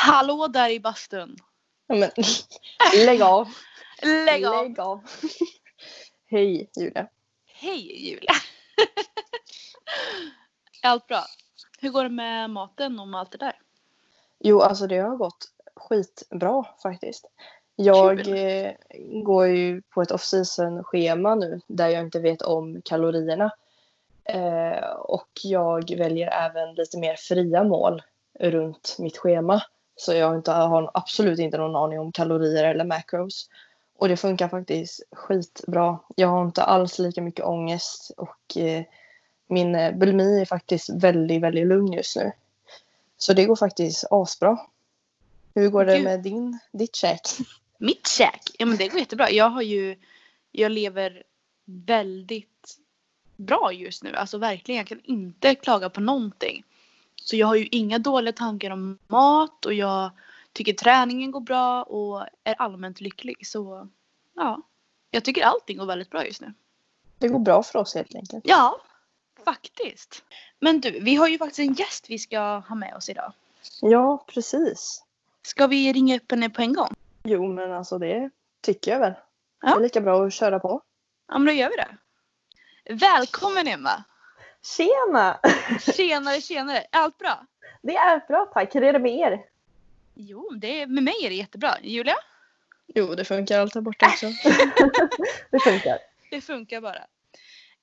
Hallå där i bastun. Ja, men, lägg av. Lägg av. Lägg av. Hej Julia. Hej Julia. Är allt bra? Hur går det med maten och med allt det där? Jo, alltså det har gått skitbra faktiskt. Jag eh, går ju på ett off-season schema nu där jag inte vet om kalorierna. Eh, och jag väljer även lite mer fria mål runt mitt schema. Så jag inte, har absolut inte någon aning om kalorier eller macros. Och det funkar faktiskt skitbra. Jag har inte alls lika mycket ångest och eh, min eh, bulimi är faktiskt väldigt, väldigt lugn just nu. Så det går faktiskt asbra. Hur går det Gud. med din, ditt käk? Mitt käk? Ja men det går jättebra. Jag har ju, jag lever väldigt bra just nu. Alltså verkligen, jag kan inte klaga på någonting. Så jag har ju inga dåliga tankar om mat och jag tycker träningen går bra och är allmänt lycklig. Så ja, jag tycker allting går väldigt bra just nu. Det går bra för oss helt enkelt. Ja, faktiskt. Men du, vi har ju faktiskt en gäst vi ska ha med oss idag. Ja, precis. Ska vi ringa upp henne på en gång? Jo, men alltså det tycker jag väl. Ja. Det är lika bra att köra på. Ja men då gör vi det. Välkommen Emma! Tjena! Tjenare tjenare! Allt bra? Det är bra tack. Hur är det med er? Jo, det är, med mig är det jättebra. Julia? Jo, det funkar allt här borta också. det funkar. Det funkar bara.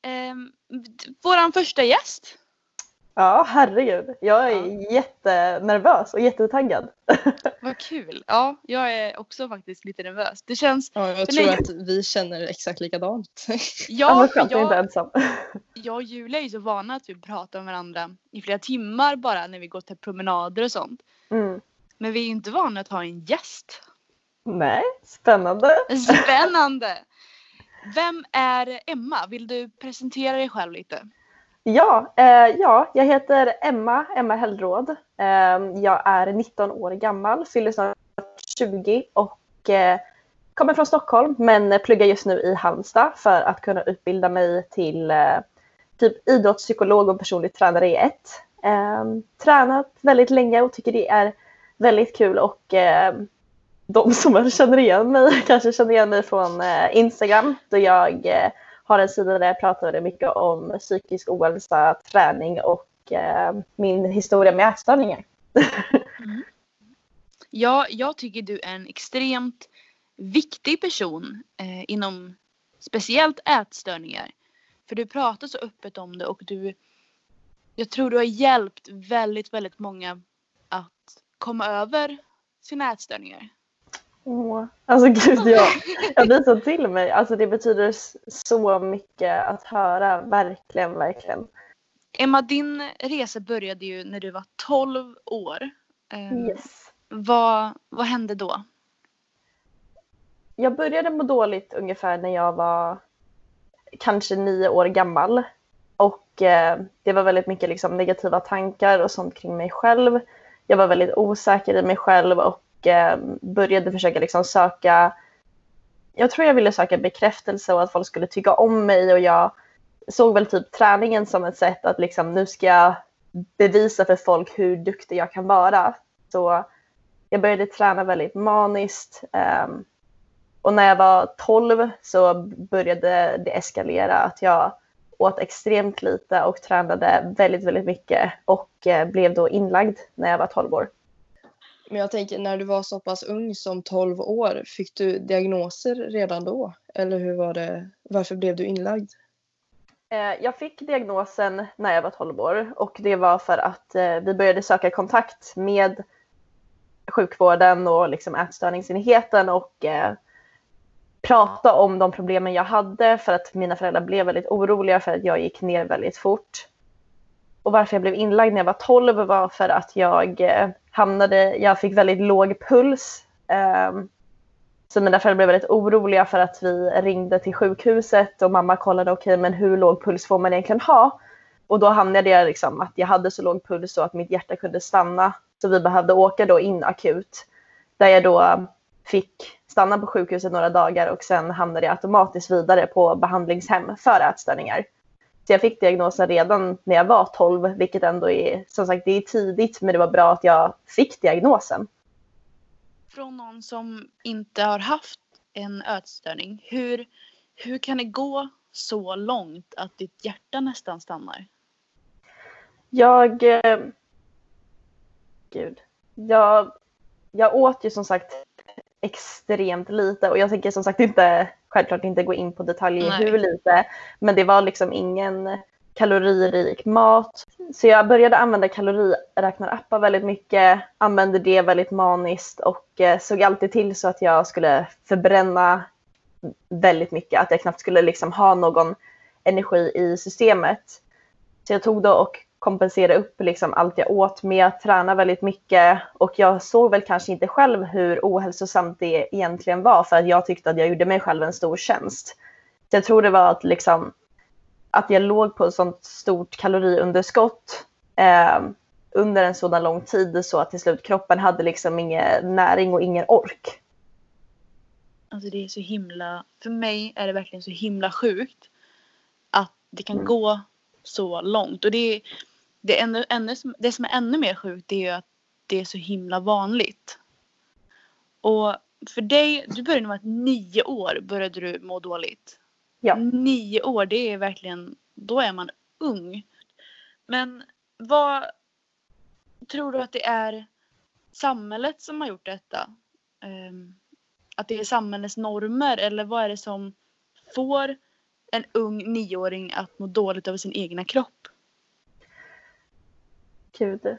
Ehm, d- våran första gäst. Ja, herregud. Jag är jättenervös och jättetaggad. Vad kul! Ja, jag är också faktiskt lite nervös. Det känns... Ja, jag För tror nej- att vi känner exakt likadant. Ja, för skönt, jag är inte jag, ensam. jag och Julia är ju så vana att vi pratar med varandra i flera timmar bara när vi går till promenader och sånt. Mm. Men vi är ju inte vana att ha en gäst. Nej, spännande. Spännande! Vem är Emma? Vill du presentera dig själv lite? Ja, eh, ja, jag heter Emma, Emma Hellråd. Eh, jag är 19 år gammal, fyller snart 20 och eh, kommer från Stockholm men pluggar just nu i Halmstad för att kunna utbilda mig till eh, typ idrottspsykolog och personlig tränare i ett. Eh, tränat väldigt länge och tycker det är väldigt kul och eh, de som känner igen mig kanske känner igen mig från eh, Instagram då jag eh, har en sida där jag pratar mycket om psykisk ohälsa, träning och eh, min historia med ätstörningar. Ja, jag tycker du är en extremt viktig person eh, inom speciellt ätstörningar. För du pratar så öppet om det och du jag tror du har hjälpt väldigt, väldigt många att komma över sina ätstörningar. Åh, Alltså gud, jag, jag blir så till mig. Alltså det betyder så mycket att höra, verkligen, verkligen. Emma, din resa började ju när du var 12 år. Eh, Yes. vad, vad hände då? Jag började må dåligt ungefär när jag var kanske nio år gammal. Och eh, det var väldigt mycket liksom, negativa tankar och sånt kring mig själv. Jag var väldigt osäker i mig själv och eh, började försöka liksom, söka... Jag tror jag ville söka bekräftelse och att folk skulle tycka om mig och jag såg väl typ träningen som ett sätt att liksom, nu ska jag bevisa för folk hur duktig jag kan vara. Så jag började träna väldigt maniskt. Ehm, och när jag var 12 så började det eskalera att jag åt extremt lite och tränade väldigt, väldigt mycket och eh, blev då inlagd när jag var 12 år. Men jag tänker, när du var så pass ung som 12 år, fick du diagnoser redan då? Eller hur var det? Varför blev du inlagd? Eh, jag fick diagnosen när jag var 12 år och det var för att eh, vi började söka kontakt med sjukvården och liksom ätstörningsenheten och eh, prata om de problemen jag hade för att mina föräldrar blev väldigt oroliga för att jag gick ner väldigt fort och varför jag blev inlagd när jag var 12 var för att jag eh, hamnade, jag fick väldigt låg puls. Ehm, så mina föräldrar blev väldigt oroliga för att vi ringde till sjukhuset och mamma kollade okej okay, men hur låg puls får man egentligen ha? Och då hamnade jag liksom att jag hade så låg puls så att mitt hjärta kunde stanna. Så vi behövde åka då in akut. Där jag då fick stanna på sjukhuset några dagar och sen hamnade jag automatiskt vidare på behandlingshem för ätstörningar. Så jag fick diagnosen redan när jag var 12, vilket ändå är, som sagt, det är tidigt, men det var bra att jag fick diagnosen. Från någon som inte har haft en ätstörning, hur, hur kan det gå så långt att ditt hjärta nästan stannar? Jag... Eh, gud. Jag, jag åt ju som sagt extremt lite och jag tänker som sagt inte självklart inte gå in på detaljer Nej. hur lite men det var liksom ingen kaloririk mat. Så jag började använda kaloriräknarappar väldigt mycket, använde det väldigt maniskt och eh, såg alltid till så att jag skulle förbränna väldigt mycket, att jag knappt skulle liksom ha någon energi i systemet. Så jag tog då och kompensera upp liksom allt jag åt med. Jag träna väldigt mycket och jag såg väl kanske inte själv hur ohälsosamt det egentligen var för att jag tyckte att jag gjorde mig själv en stor tjänst. Så jag tror det var att, liksom, att jag låg på ett sånt stort kaloriunderskott eh, under en sådan lång tid så att till slut kroppen hade liksom ingen näring och ingen ork. Alltså det är så himla, för mig är det verkligen så himla sjukt att det kan mm. gå så långt. Och det, det, ännu, ännu, det som är ännu mer sjukt är ju att det är så himla vanligt. Och för dig, du började vara nio år började du må dåligt. Ja. Nio år, det är verkligen, då är man ung. Men vad tror du att det är samhället som har gjort detta? Um, att det är samhällets normer eller vad är det som får en ung nioåring att må dåligt över sin egna kropp? Gud.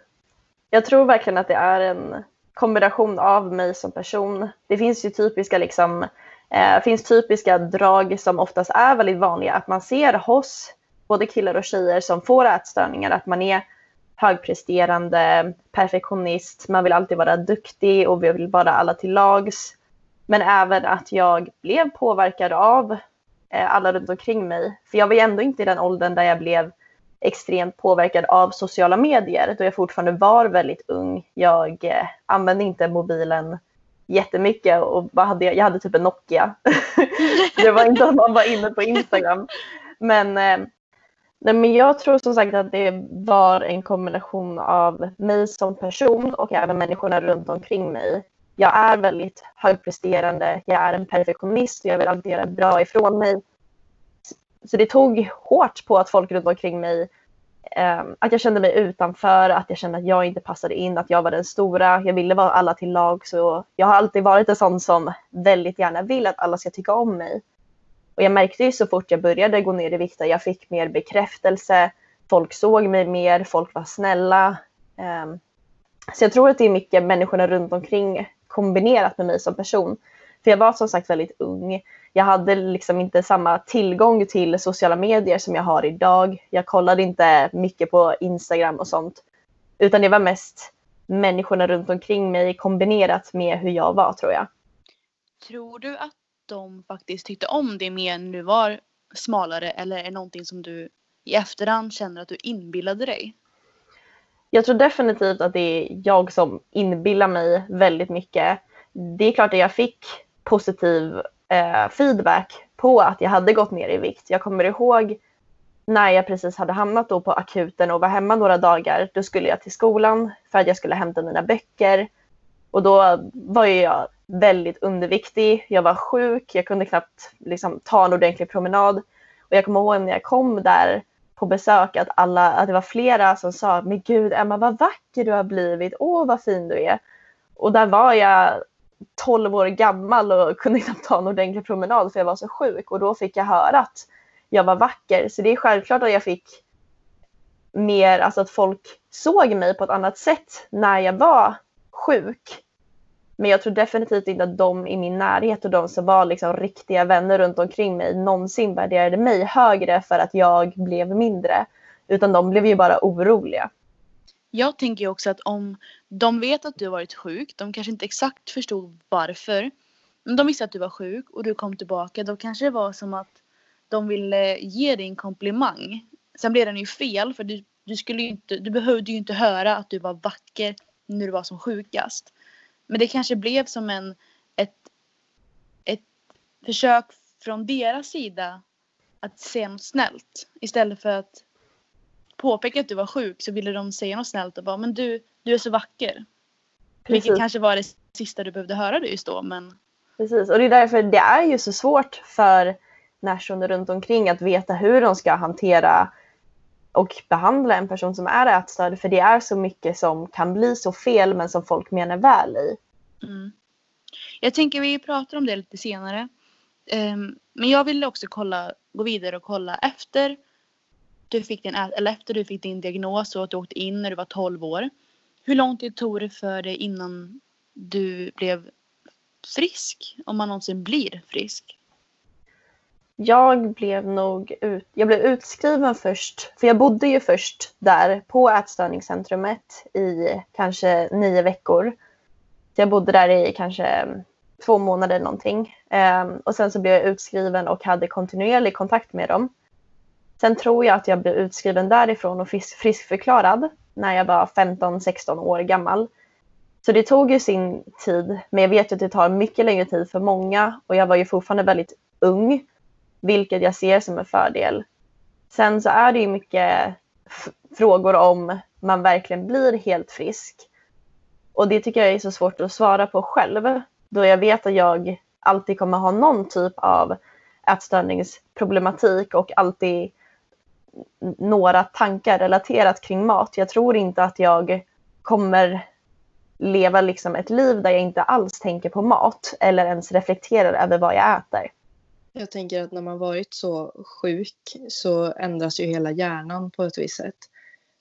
Jag tror verkligen att det är en kombination av mig som person. Det finns ju typiska liksom, eh, finns typiska drag som oftast är väldigt vanliga. Att man ser hos både killar och tjejer som får ätstörningar att man är högpresterande, perfektionist, man vill alltid vara duktig och vi vill vara alla till lags. Men även att jag blev påverkad av eh, alla runt omkring mig. För jag var ju ändå inte i den åldern där jag blev extremt påverkad av sociala medier då jag fortfarande var väldigt ung. Jag eh, använde inte mobilen jättemycket och vad hade jag? jag hade typ en Nokia. det var inte att man var inne på Instagram. Men, eh, nej, men jag tror som sagt att det var en kombination av mig som person och även människorna runt omkring mig. Jag är väldigt högpresterande, jag är en perfektionist och jag vill alltid göra bra ifrån mig så det tog hårt på att folk runt omkring mig, eh, att jag kände mig utanför, att jag kände att jag inte passade in, att jag var den stora. Jag ville vara alla till lag, så jag har alltid varit en sån som väldigt gärna vill att alla ska tycka om mig. Och jag märkte ju så fort jag började gå ner i vikt att jag fick mer bekräftelse, folk såg mig mer, folk var snälla. Eh, så jag tror att det är mycket människorna runt omkring kombinerat med mig som person. För jag var som sagt väldigt ung jag hade liksom inte samma tillgång till sociala medier som jag har idag. Jag kollade inte mycket på Instagram och sånt. Utan det var mest människorna runt omkring mig kombinerat med hur jag var tror jag. Tror du att de faktiskt tyckte om det mer när du var smalare eller är det någonting som du i efterhand känner att du inbillade dig? Jag tror definitivt att det är jag som inbillar mig väldigt mycket. Det är klart att jag fick positiv eh, feedback på att jag hade gått ner i vikt. Jag kommer ihåg när jag precis hade hamnat då på akuten och var hemma några dagar. Då skulle jag till skolan för att jag skulle hämta mina böcker. Och då var jag väldigt underviktig. Jag var sjuk. Jag kunde knappt liksom, ta en ordentlig promenad. Och jag kommer ihåg när jag kom där på besök att, alla, att det var flera som sa men gud Emma vad vacker du har blivit, åh vad fin du är. Och där var jag 12 år gammal och kunde knappt ta en ordentlig promenad för jag var så sjuk och då fick jag höra att jag var vacker. Så det är självklart att jag fick mer, alltså att folk såg mig på ett annat sätt när jag var sjuk. Men jag tror definitivt inte att de i min närhet och de som var liksom riktiga vänner runt omkring mig någonsin värderade mig högre för att jag blev mindre. Utan de blev ju bara oroliga. Jag tänker ju också att om de vet att du har varit sjuk, de kanske inte exakt förstod varför. Men de visste att du var sjuk och du kom tillbaka. Då kanske det var som att de ville ge dig en komplimang. Sen blev den ju fel för du, du, skulle ju inte, du behövde ju inte höra att du var vacker när du var som sjukast. Men det kanske blev som en, ett, ett försök från deras sida att säga något snällt. Istället för att påpeka att du var sjuk så ville de säga något snällt och bara men du, du är så vacker. Precis. Vilket kanske var det sista du behövde höra just då men. Precis och det är därför det är ju så svårt för närstående runt omkring att veta hur de ska hantera och behandla en person som är ätstörd för det är så mycket som kan bli så fel men som folk menar väl i. Mm. Jag tänker vi pratar om det lite senare. Um, men jag ville också kolla, gå vidare och kolla efter du fick din, eller efter du fick din diagnos och att du åkte in när du var 12 år. Hur lång tid tog det för dig innan du blev frisk? Om man någonsin blir frisk? Jag blev nog ut, jag blev utskriven först, för jag bodde ju först där på ätstörningscentrumet i kanske nio veckor. Jag bodde där i kanske två månader någonting. Um, och sen så blev jag utskriven och hade kontinuerlig kontakt med dem. Sen tror jag att jag blev utskriven därifrån och friskförklarad när jag var 15-16 år gammal. Så det tog ju sin tid, men jag vet ju att det tar mycket längre tid för många och jag var ju fortfarande väldigt ung, vilket jag ser som en fördel. Sen så är det ju mycket frågor om man verkligen blir helt frisk. Och det tycker jag är så svårt att svara på själv, då jag vet att jag alltid kommer ha någon typ av ätstörningsproblematik och alltid några tankar relaterat kring mat. Jag tror inte att jag kommer leva liksom ett liv där jag inte alls tänker på mat eller ens reflekterar över vad jag äter. Jag tänker att när man varit så sjuk så ändras ju hela hjärnan på ett visst sätt.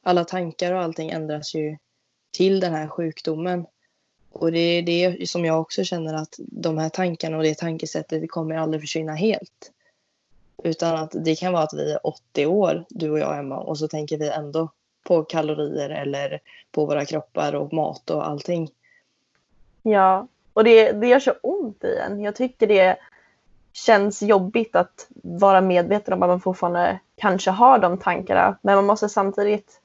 Alla tankar och allting ändras ju till den här sjukdomen. Och det är det som jag också känner att de här tankarna och det tankesättet kommer aldrig försvinna helt. Utan att det kan vara att vi är 80 år, du och jag Emma, och så tänker vi ändå på kalorier eller på våra kroppar och mat och allting. Ja, och det, det gör så ont i en. Jag tycker det känns jobbigt att vara medveten om att man fortfarande kanske har de tankarna. Men man måste samtidigt,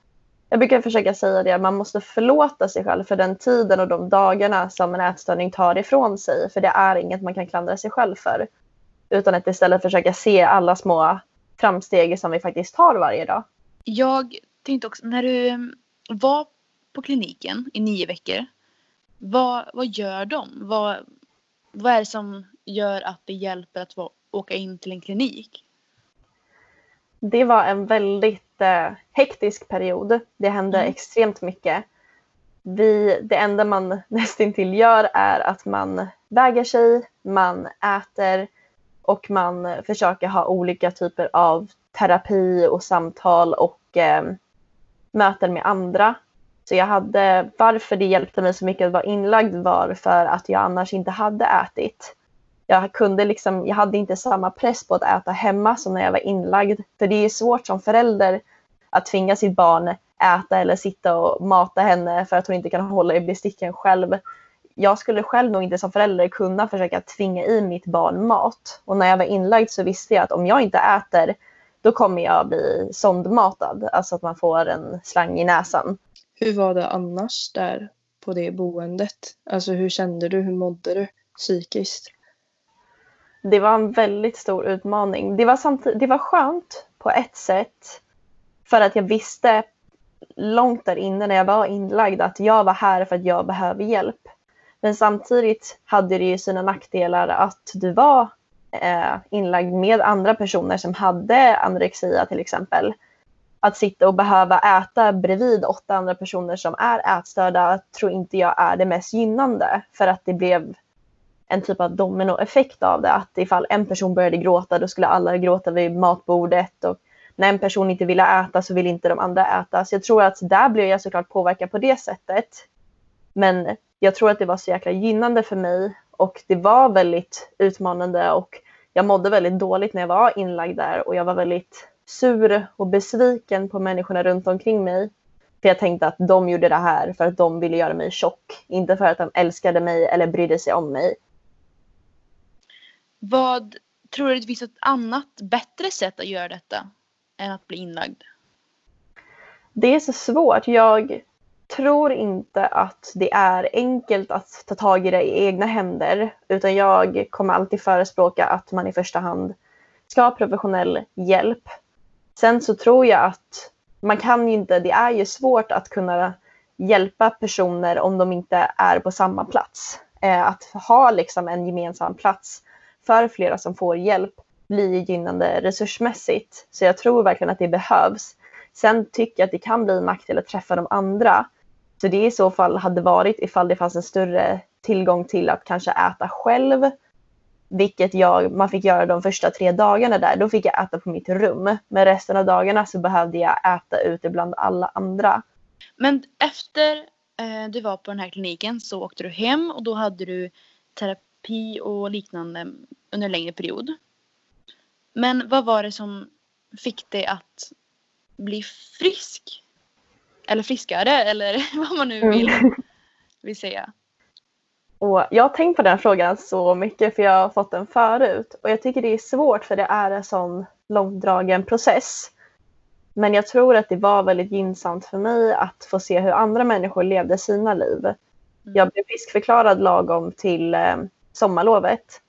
jag brukar försöka säga det, man måste förlåta sig själv för den tiden och de dagarna som en ätstörning tar ifrån sig. För det är inget man kan klandra sig själv för. Utan att istället försöka se alla små framsteg som vi faktiskt har varje dag. Jag tänkte också, när du mm, var på kliniken i nio veckor, vad, vad gör de? Vad, vad är det som gör att det hjälper att åka in till en klinik? Det var en väldigt eh, hektisk period. Det hände mm. extremt mycket. Vi, det enda man nästintill gör är att man väger sig, man äter, och man försöker ha olika typer av terapi och samtal och eh, möten med andra. Så jag hade, varför det hjälpte mig så mycket att vara inlagd var för att jag annars inte hade ätit. Jag, kunde liksom, jag hade inte samma press på att äta hemma som när jag var inlagd. För det är svårt som förälder att tvinga sitt barn äta eller sitta och mata henne för att hon inte kan hålla i besticken själv jag skulle själv nog inte som förälder kunna försöka tvinga i mitt barn mat. Och när jag var inlagd så visste jag att om jag inte äter då kommer jag bli sondmatad, alltså att man får en slang i näsan. Hur var det annars där på det boendet? Alltså hur kände du, hur mådde du psykiskt? Det var en väldigt stor utmaning. Det var, det var skönt på ett sätt för att jag visste långt där inne när jag var inlagd att jag var här för att jag behöver hjälp. Men samtidigt hade det ju sina nackdelar att du var eh, inlagd med andra personer som hade anorexia till exempel. Att sitta och behöva äta bredvid åtta andra personer som är ätstörda tror inte jag är det mest gynnande för att det blev en typ av dominoeffekt av det. Att ifall en person började gråta då skulle alla gråta vid matbordet och när en person inte ville äta så ville inte de andra äta. Så jag tror att där blev jag såklart påverkad på det sättet. Men jag tror att det var så jäkla gynnande för mig och det var väldigt utmanande och jag mådde väldigt dåligt när jag var inlagd där och jag var väldigt sur och besviken på människorna runt omkring mig. För jag tänkte att de gjorde det här för att de ville göra mig tjock. Inte för att de älskade mig eller brydde sig om mig. Vad tror du det finns ett annat bättre sätt att göra detta än att bli inlagd? Det är så svårt. Jag tror inte att det är enkelt att ta tag i det i egna händer. Utan jag kommer alltid förespråka att man i första hand ska ha professionell hjälp. Sen så tror jag att man kan ju inte, det är ju svårt att kunna hjälpa personer om de inte är på samma plats. Eh, att ha liksom en gemensam plats för flera som får hjälp blir gynnande resursmässigt. Så jag tror verkligen att det behövs. Sen tycker jag att det kan bli en nackdel att träffa de andra. Så det i så fall hade varit ifall det fanns en större tillgång till att kanske äta själv. Vilket jag, man fick göra de första tre dagarna där. Då fick jag äta på mitt rum. Men resten av dagarna så behövde jag äta ute bland alla andra. Men efter eh, du var på den här kliniken så åkte du hem och då hade du terapi och liknande under en längre period. Men vad var det som fick dig att bli frisk? Eller friskare eller vad man nu vill, Mm. vill säga. Och jag har tänkt på den frågan så mycket för jag har fått den förut. Och jag tycker det är svårt för det är en sån långdragen process. Men jag tror att det var väldigt gynnsamt för mig att få se hur andra människor levde sina liv. Jag blev friskförklarad lagom till eh, sommarlovet.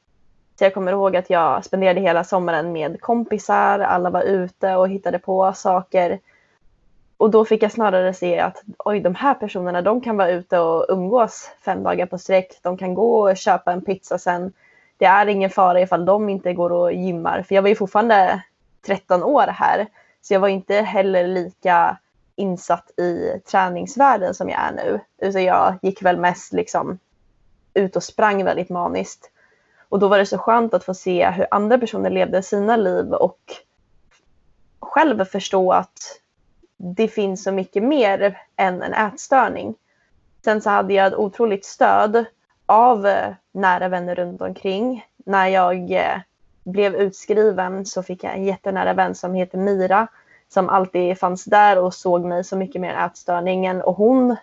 Så jag kommer ihåg att jag spenderade hela sommaren med kompisar, alla var ute och hittade på saker. Och då fick jag snarare se att oj, de här personerna de kan vara ute och umgås fem dagar på sträck. De kan gå och köpa en pizza sen. Det är ingen fara ifall de inte går och gymmar. För jag var ju fortfarande 13 år här. Så jag var inte heller lika insatt i träningsvärlden som jag är nu. Utan jag gick väl mest liksom ut och sprang väldigt maniskt. Och då var det så skönt att få se hur andra personer levde sina liv och själv förstå att det finns så mycket mer än en ätstörning. Sen så hade jag ett otroligt stöd av eh, nära vänner runt omkring. När jag eh, blev utskriven så fick jag en jättenära vän som heter Mira som alltid fanns där och såg mig så mycket mer än ätstörningen och hon,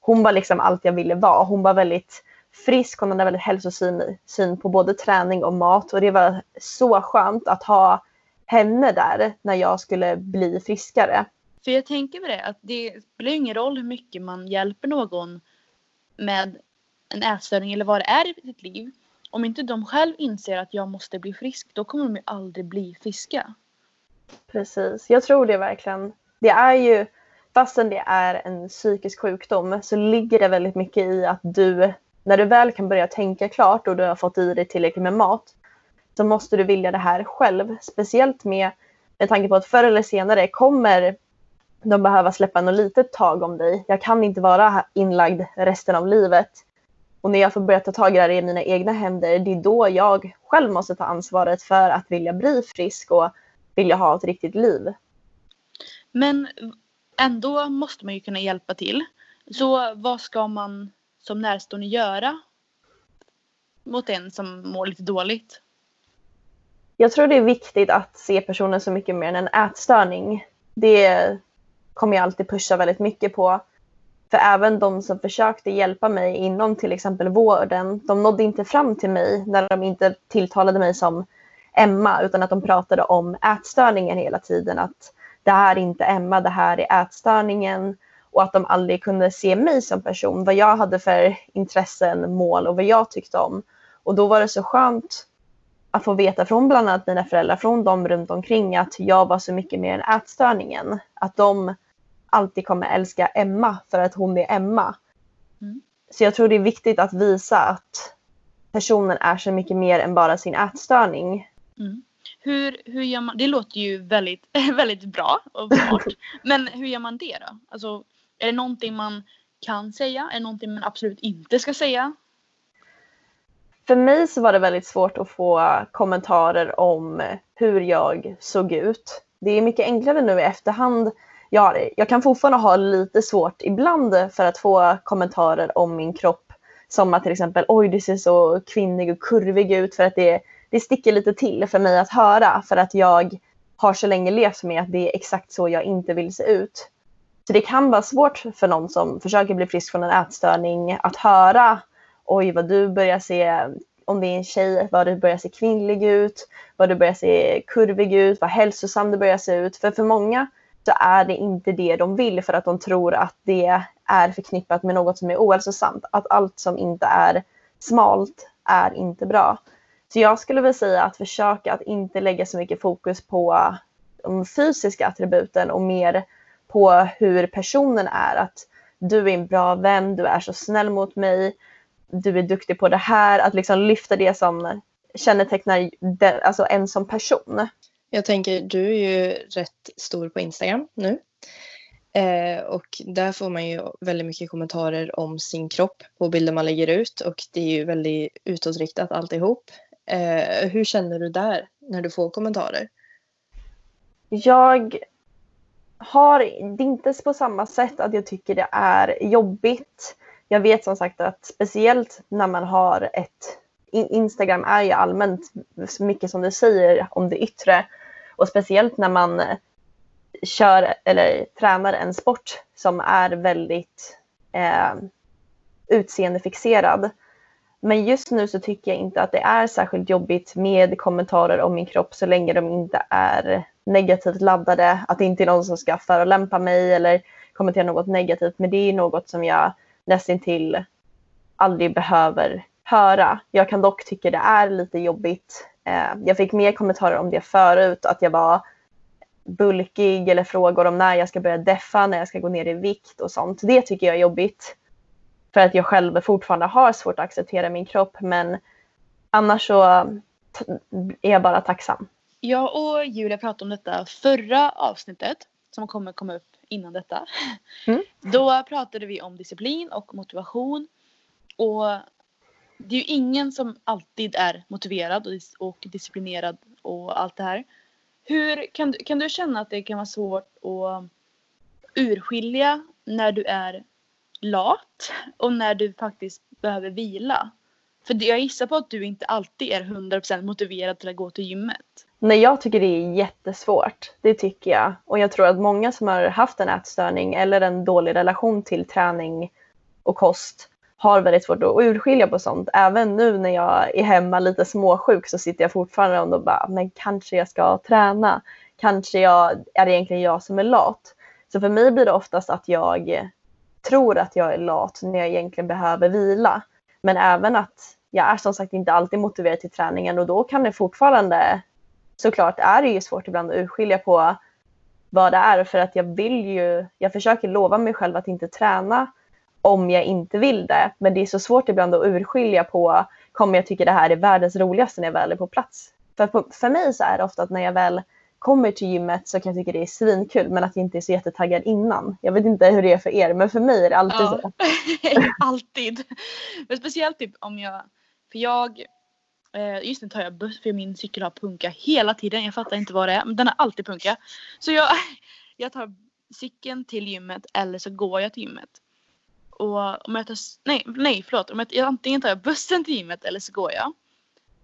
hon var liksom allt jag ville vara. Hon var väldigt frisk, hon hade väldigt hälsosyn syn på både träning och mat och det var så skönt att ha henne där när jag skulle bli friskare. För jag tänker på det att det spelar ingen roll hur mycket man hjälper någon med en ätstörning eller vad det är i sitt liv. Om inte de själv inser att jag måste bli frisk då kommer de ju aldrig bli friska. Precis, jag tror det verkligen. Det är ju, fastän det är en psykisk sjukdom så ligger det väldigt mycket i att du, när du väl kan börja tänka klart och du har fått i dig tillräckligt med mat, så måste du vilja det här själv. Speciellt med, med tanke på att förr eller senare kommer de behöva släppa något litet tag om dig. Jag kan inte vara inlagd resten av livet. Och när jag får börja ta tag i det här i mina egna händer, det är då jag själv måste ta ansvaret för att vilja bli frisk och vilja ha ett riktigt liv. Men ändå måste man ju kunna hjälpa till. Så vad ska man som närstående göra mot en som mår lite dåligt? Jag tror det är viktigt att se personen så mycket mer än en ätstörning. Det kommer jag alltid pusha väldigt mycket på. För även de som försökte hjälpa mig inom till exempel vården, de nådde inte fram till mig när de inte tilltalade mig som Emma, utan att de pratade om ätstörningen hela tiden. Att det här är inte Emma, det här är ätstörningen. Och att de aldrig kunde se mig som person, vad jag hade för intressen, mål och vad jag tyckte om. Och då var det så skönt att få veta från bland annat mina föräldrar, från dem runt omkring att jag var så mycket mer än ätstörningen. Att de alltid kommer älska Emma för att hon är Emma. Mm. Så jag tror det är viktigt att visa att personen är så mycket mer än bara sin ätstörning. Mm. Hur, hur gör man? Det låter ju väldigt, väldigt bra och smart. Men hur gör man det då? Alltså, är det någonting man kan säga? Är det någonting man absolut inte ska säga? För mig så var det väldigt svårt att få kommentarer om hur jag såg ut. Det är mycket enklare nu i efterhand. Jag, jag kan fortfarande ha lite svårt ibland för att få kommentarer om min kropp. Som att till exempel oj du ser så kvinnig och kurvig ut för att det, det sticker lite till för mig att höra för att jag har så länge levt med att det är exakt så jag inte vill se ut. Så det kan vara svårt för någon som försöker bli frisk från en ätstörning att höra oj vad du börjar se, om det är en tjej, vad du börjar se kvinnlig ut, vad du börjar se kurvig ut, vad hälsosam du börjar se ut. För för många så är det inte det de vill för att de tror att det är förknippat med något som är ohälsosamt. Att allt som inte är smalt är inte bra. Så jag skulle vilja säga att försöka att inte lägga så mycket fokus på de fysiska attributen och mer på hur personen är. Att du är en bra vän, du är så snäll mot mig, du är duktig på det här. Att liksom lyfta det som kännetecknar den, alltså en som person. Jag tänker, du är ju rätt stor på Instagram nu. Eh, och där får man ju väldigt mycket kommentarer om sin kropp på bilder man lägger ut och det är ju väldigt utåtriktat alltihop. Eh, hur känner du där när du får kommentarer? Jag har det inte på samma sätt att jag tycker det är jobbigt. Jag vet som sagt att speciellt när man har ett Instagram är ju allmänt mycket som du säger om det yttre och speciellt när man eh, kör eller tränar en sport som är väldigt eh, utseendefixerad. Men just nu så tycker jag inte att det är särskilt jobbigt med kommentarer om min kropp så länge de inte är negativt laddade. Att det inte är någon som ska förolämpa mig eller kommentera något negativt. Men det är något som jag nästintill aldrig behöver höra. Jag kan dock tycka det är lite jobbigt. Eh, jag fick mer kommentarer om det förut, att jag var bulkig eller frågor om när jag ska börja deffa, när jag ska gå ner i vikt och sånt. Det tycker jag är jobbigt. För att jag själv fortfarande har svårt att acceptera min kropp men annars så är jag bara tacksam. Jag och Julia pratade om detta förra avsnittet som kommer komma upp innan detta. Mm. Då pratade vi om disciplin och motivation. Och det är ju ingen som alltid är motiverad och disciplinerad och allt det här. Hur kan, kan du känna att det kan vara svårt att urskilja när du är lat och när du faktiskt behöver vila? För jag gissar på att du inte alltid är 100% motiverad till att gå till gymmet. Nej, jag tycker det är jättesvårt. Det tycker jag. Och jag tror att många som har haft en ätstörning eller en dålig relation till träning och kost har väldigt svårt att urskilja på sånt. Även nu när jag är hemma lite småsjuk så sitter jag fortfarande och bara, men kanske jag ska träna. Kanske jag, är det egentligen jag som är lat? Så för mig blir det oftast att jag tror att jag är lat när jag egentligen behöver vila. Men även att jag är som sagt inte alltid motiverad till träningen och då kan det fortfarande såklart är det ju svårt ibland att urskilja på vad det är för att jag vill ju, jag försöker lova mig själv att inte träna om jag inte vill det. Men det är så svårt ibland att urskilja på kommer jag tycka det här är världens roligaste när jag väl är på plats. För, på, för mig så är det ofta att när jag väl kommer till gymmet så kan jag tycka det är svinkul men att jag inte är så jättetaggad innan. Jag vet inte hur det är för er men för mig är det alltid ja. så. alltid. Men speciellt typ om jag, för jag eh, Just nu tar jag buss för min cykel har punka hela tiden. Jag fattar inte vad det är men den har alltid punka. Så jag, jag tar cykeln till gymmet eller så går jag till gymmet. Och om jag tar, nej, nej förlåt. Om jag, antingen tar jag bussen till gymmet eller så går jag.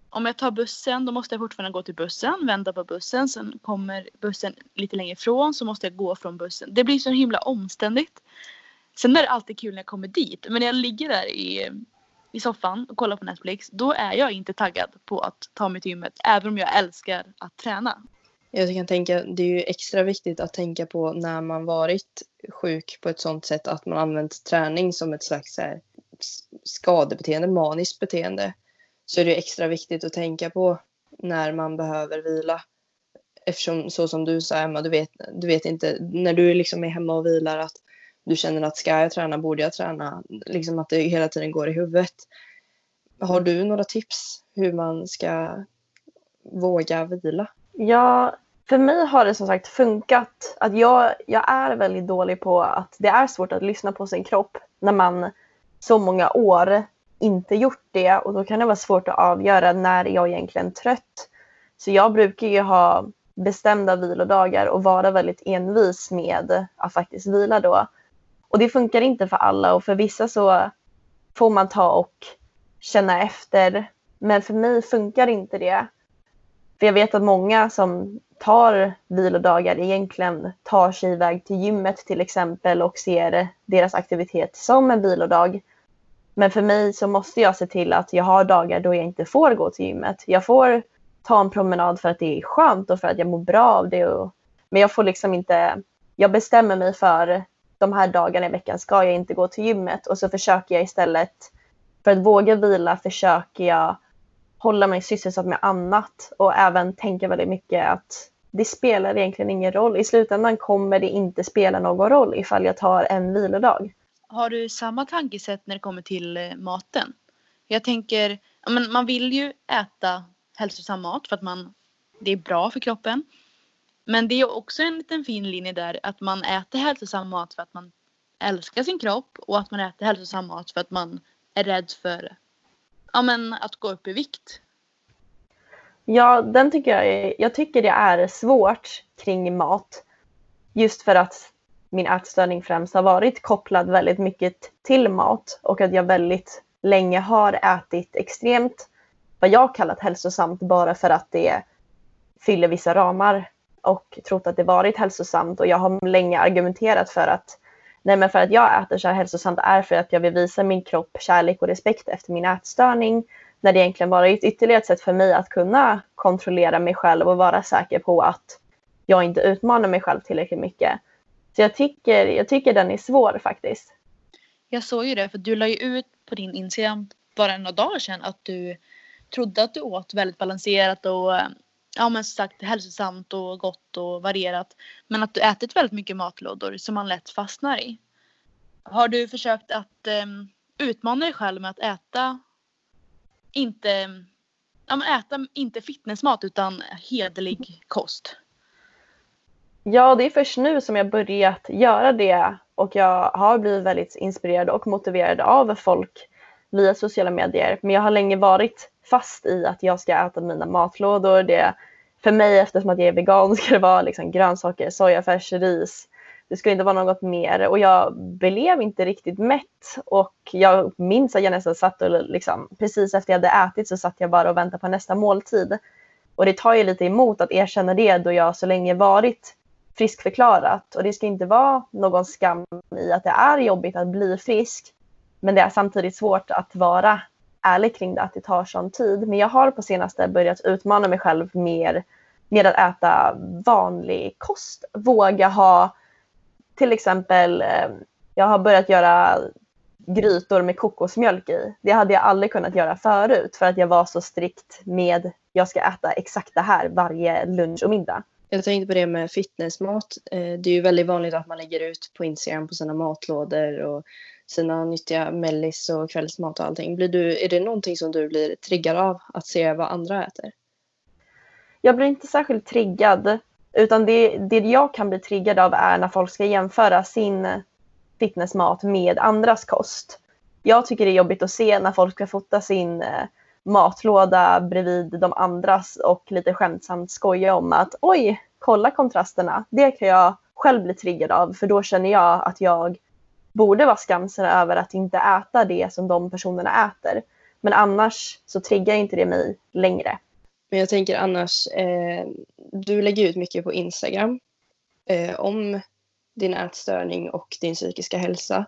Om jag tar bussen då måste jag fortfarande gå till bussen, vända på bussen. Sen kommer bussen lite längre ifrån så måste jag gå från bussen. Det blir så himla omständigt. Sen är det alltid kul när jag kommer dit. Men när jag ligger där i, i soffan och kollar på Netflix då är jag inte taggad på att ta mig till gymmet. Även om jag älskar att träna. Jag kan tänka, det är ju extra viktigt att tänka på när man varit sjuk på ett sånt sätt att man använt träning som ett slags här, skadebeteende, maniskt beteende. Så är det extra viktigt att tänka på när man behöver vila. Eftersom så som du sa Emma, du vet, du vet inte, när du liksom är hemma och vilar att du känner att ska jag träna, borde jag träna? Liksom att det hela tiden går i huvudet. Har du några tips hur man ska våga vila? Ja, för mig har det som sagt funkat. Att jag, jag är väldigt dålig på att det är svårt att lyssna på sin kropp när man så många år inte gjort det och då kan det vara svårt att avgöra när jag egentligen är trött. Så jag brukar ju ha bestämda vilodagar och vara väldigt envis med att faktiskt vila då. Och det funkar inte för alla och för vissa så får man ta och känna efter. Men för mig funkar inte det. För jag vet att många som tar vilodagar egentligen tar sig iväg till gymmet till exempel och ser deras aktivitet som en vilodag. Men för mig så måste jag se till att jag har dagar då jag inte får gå till gymmet. Jag får ta en promenad för att det är skönt och för att jag mår bra av det. Och, men jag får liksom inte, jag bestämmer mig för de här dagarna i veckan ska jag inte gå till gymmet och så försöker jag istället för att våga vila försöker jag hålla mig sysselsatt med annat och även tänka väldigt mycket att det spelar egentligen ingen roll. I slutändan kommer det inte spela någon roll ifall jag tar en vilodag. Har du samma tankesätt när det kommer till eh, maten? Jag tänker, men man vill ju äta hälsosam mat för att man, det är bra för kroppen. Men det är också en liten fin linje där att man äter hälsosam mat för att man älskar sin kropp och att man äter hälsosam mat för att man är rädd för ja, men att gå upp i vikt. Ja, den tycker jag, är, jag tycker det är svårt kring mat. Just för att min ätstörning främst har varit kopplad väldigt mycket till mat och att jag väldigt länge har ätit extremt vad jag kallat hälsosamt bara för att det fyller vissa ramar och trott att det varit hälsosamt och jag har länge argumenterat för att nej men för att jag äter så här hälsosamt är för att jag vill visa min kropp kärlek och respekt efter min ätstörning när det egentligen bara är ett ytterligare sätt för mig att kunna kontrollera mig själv och vara säker på att jag inte utmanar mig själv tillräckligt mycket. Så jag tycker, jag tycker den är svår faktiskt. Jag såg ju det för du la ju ut på din Instagram bara några dagar sedan att du trodde att du åt väldigt balanserat och eh, ja men som sagt hälsosamt och gott och varierat. Men att du ätit väldigt mycket matlådor som man lätt fastnar i. Har du försökt att um, utmana dig själv med att äta inte, ja, men äta inte fitnessmat utan hederlig kost? Ja, det är först nu som jag börjat göra det och jag har blivit väldigt inspirerad och motiverad av folk via sociala medier. Men jag har länge varit fast i att jag ska äta mina matlådor. Det, för mig, eftersom att jag är vegan, ska det vara liksom grönsaker, sojafärs, ris. Det ska inte vara något mer. Och jag blev inte riktigt mätt. Och jag minns att jag nästan satt och liksom, precis efter jag hade ätit så satt jag bara och väntade på nästa måltid. Och det tar ju lite emot att erkänna det då jag så länge varit friskförklarat. Och det ska inte vara någon skam i att det är jobbigt att bli frisk. Men det är samtidigt svårt att vara ärlig kring det, att det tar sån tid. Men jag har på senaste börjat utmana mig själv mer med att äta vanlig kost. Våga ha till exempel, eh, jag har börjat göra grytor med kokosmjölk i. Det hade jag aldrig kunnat göra förut för att jag var så strikt med jag ska äta exakt det här varje lunch och middag. Jag tänkte på det med fitnessmat. Eh, det är ju väldigt vanligt att man lägger ut på Instagram på sina matlådor och sina nyttiga mellis och kvällsmat och allting. Blir du, är det någonting som du blir triggad av att se vad andra äter? Jag blir inte särskilt triggad utan det, det jag kan bli triggad av är när folk ska jämföra sin fitnessmat med andras kost. Jag tycker det är jobbigt att se när folk ska fota sin eh, matlåda bredvid de andras och lite skämtsamt skoja om att oj, kolla kontrasterna. Det kan jag själv bli triggad av för då känner jag att jag borde vara skamsen över att inte äta det som de personerna äter. Men annars så triggar inte det mig längre. Men jag tänker annars, eh, du lägger ut mycket på Instagram eh, om din ätstörning och din psykiska hälsa.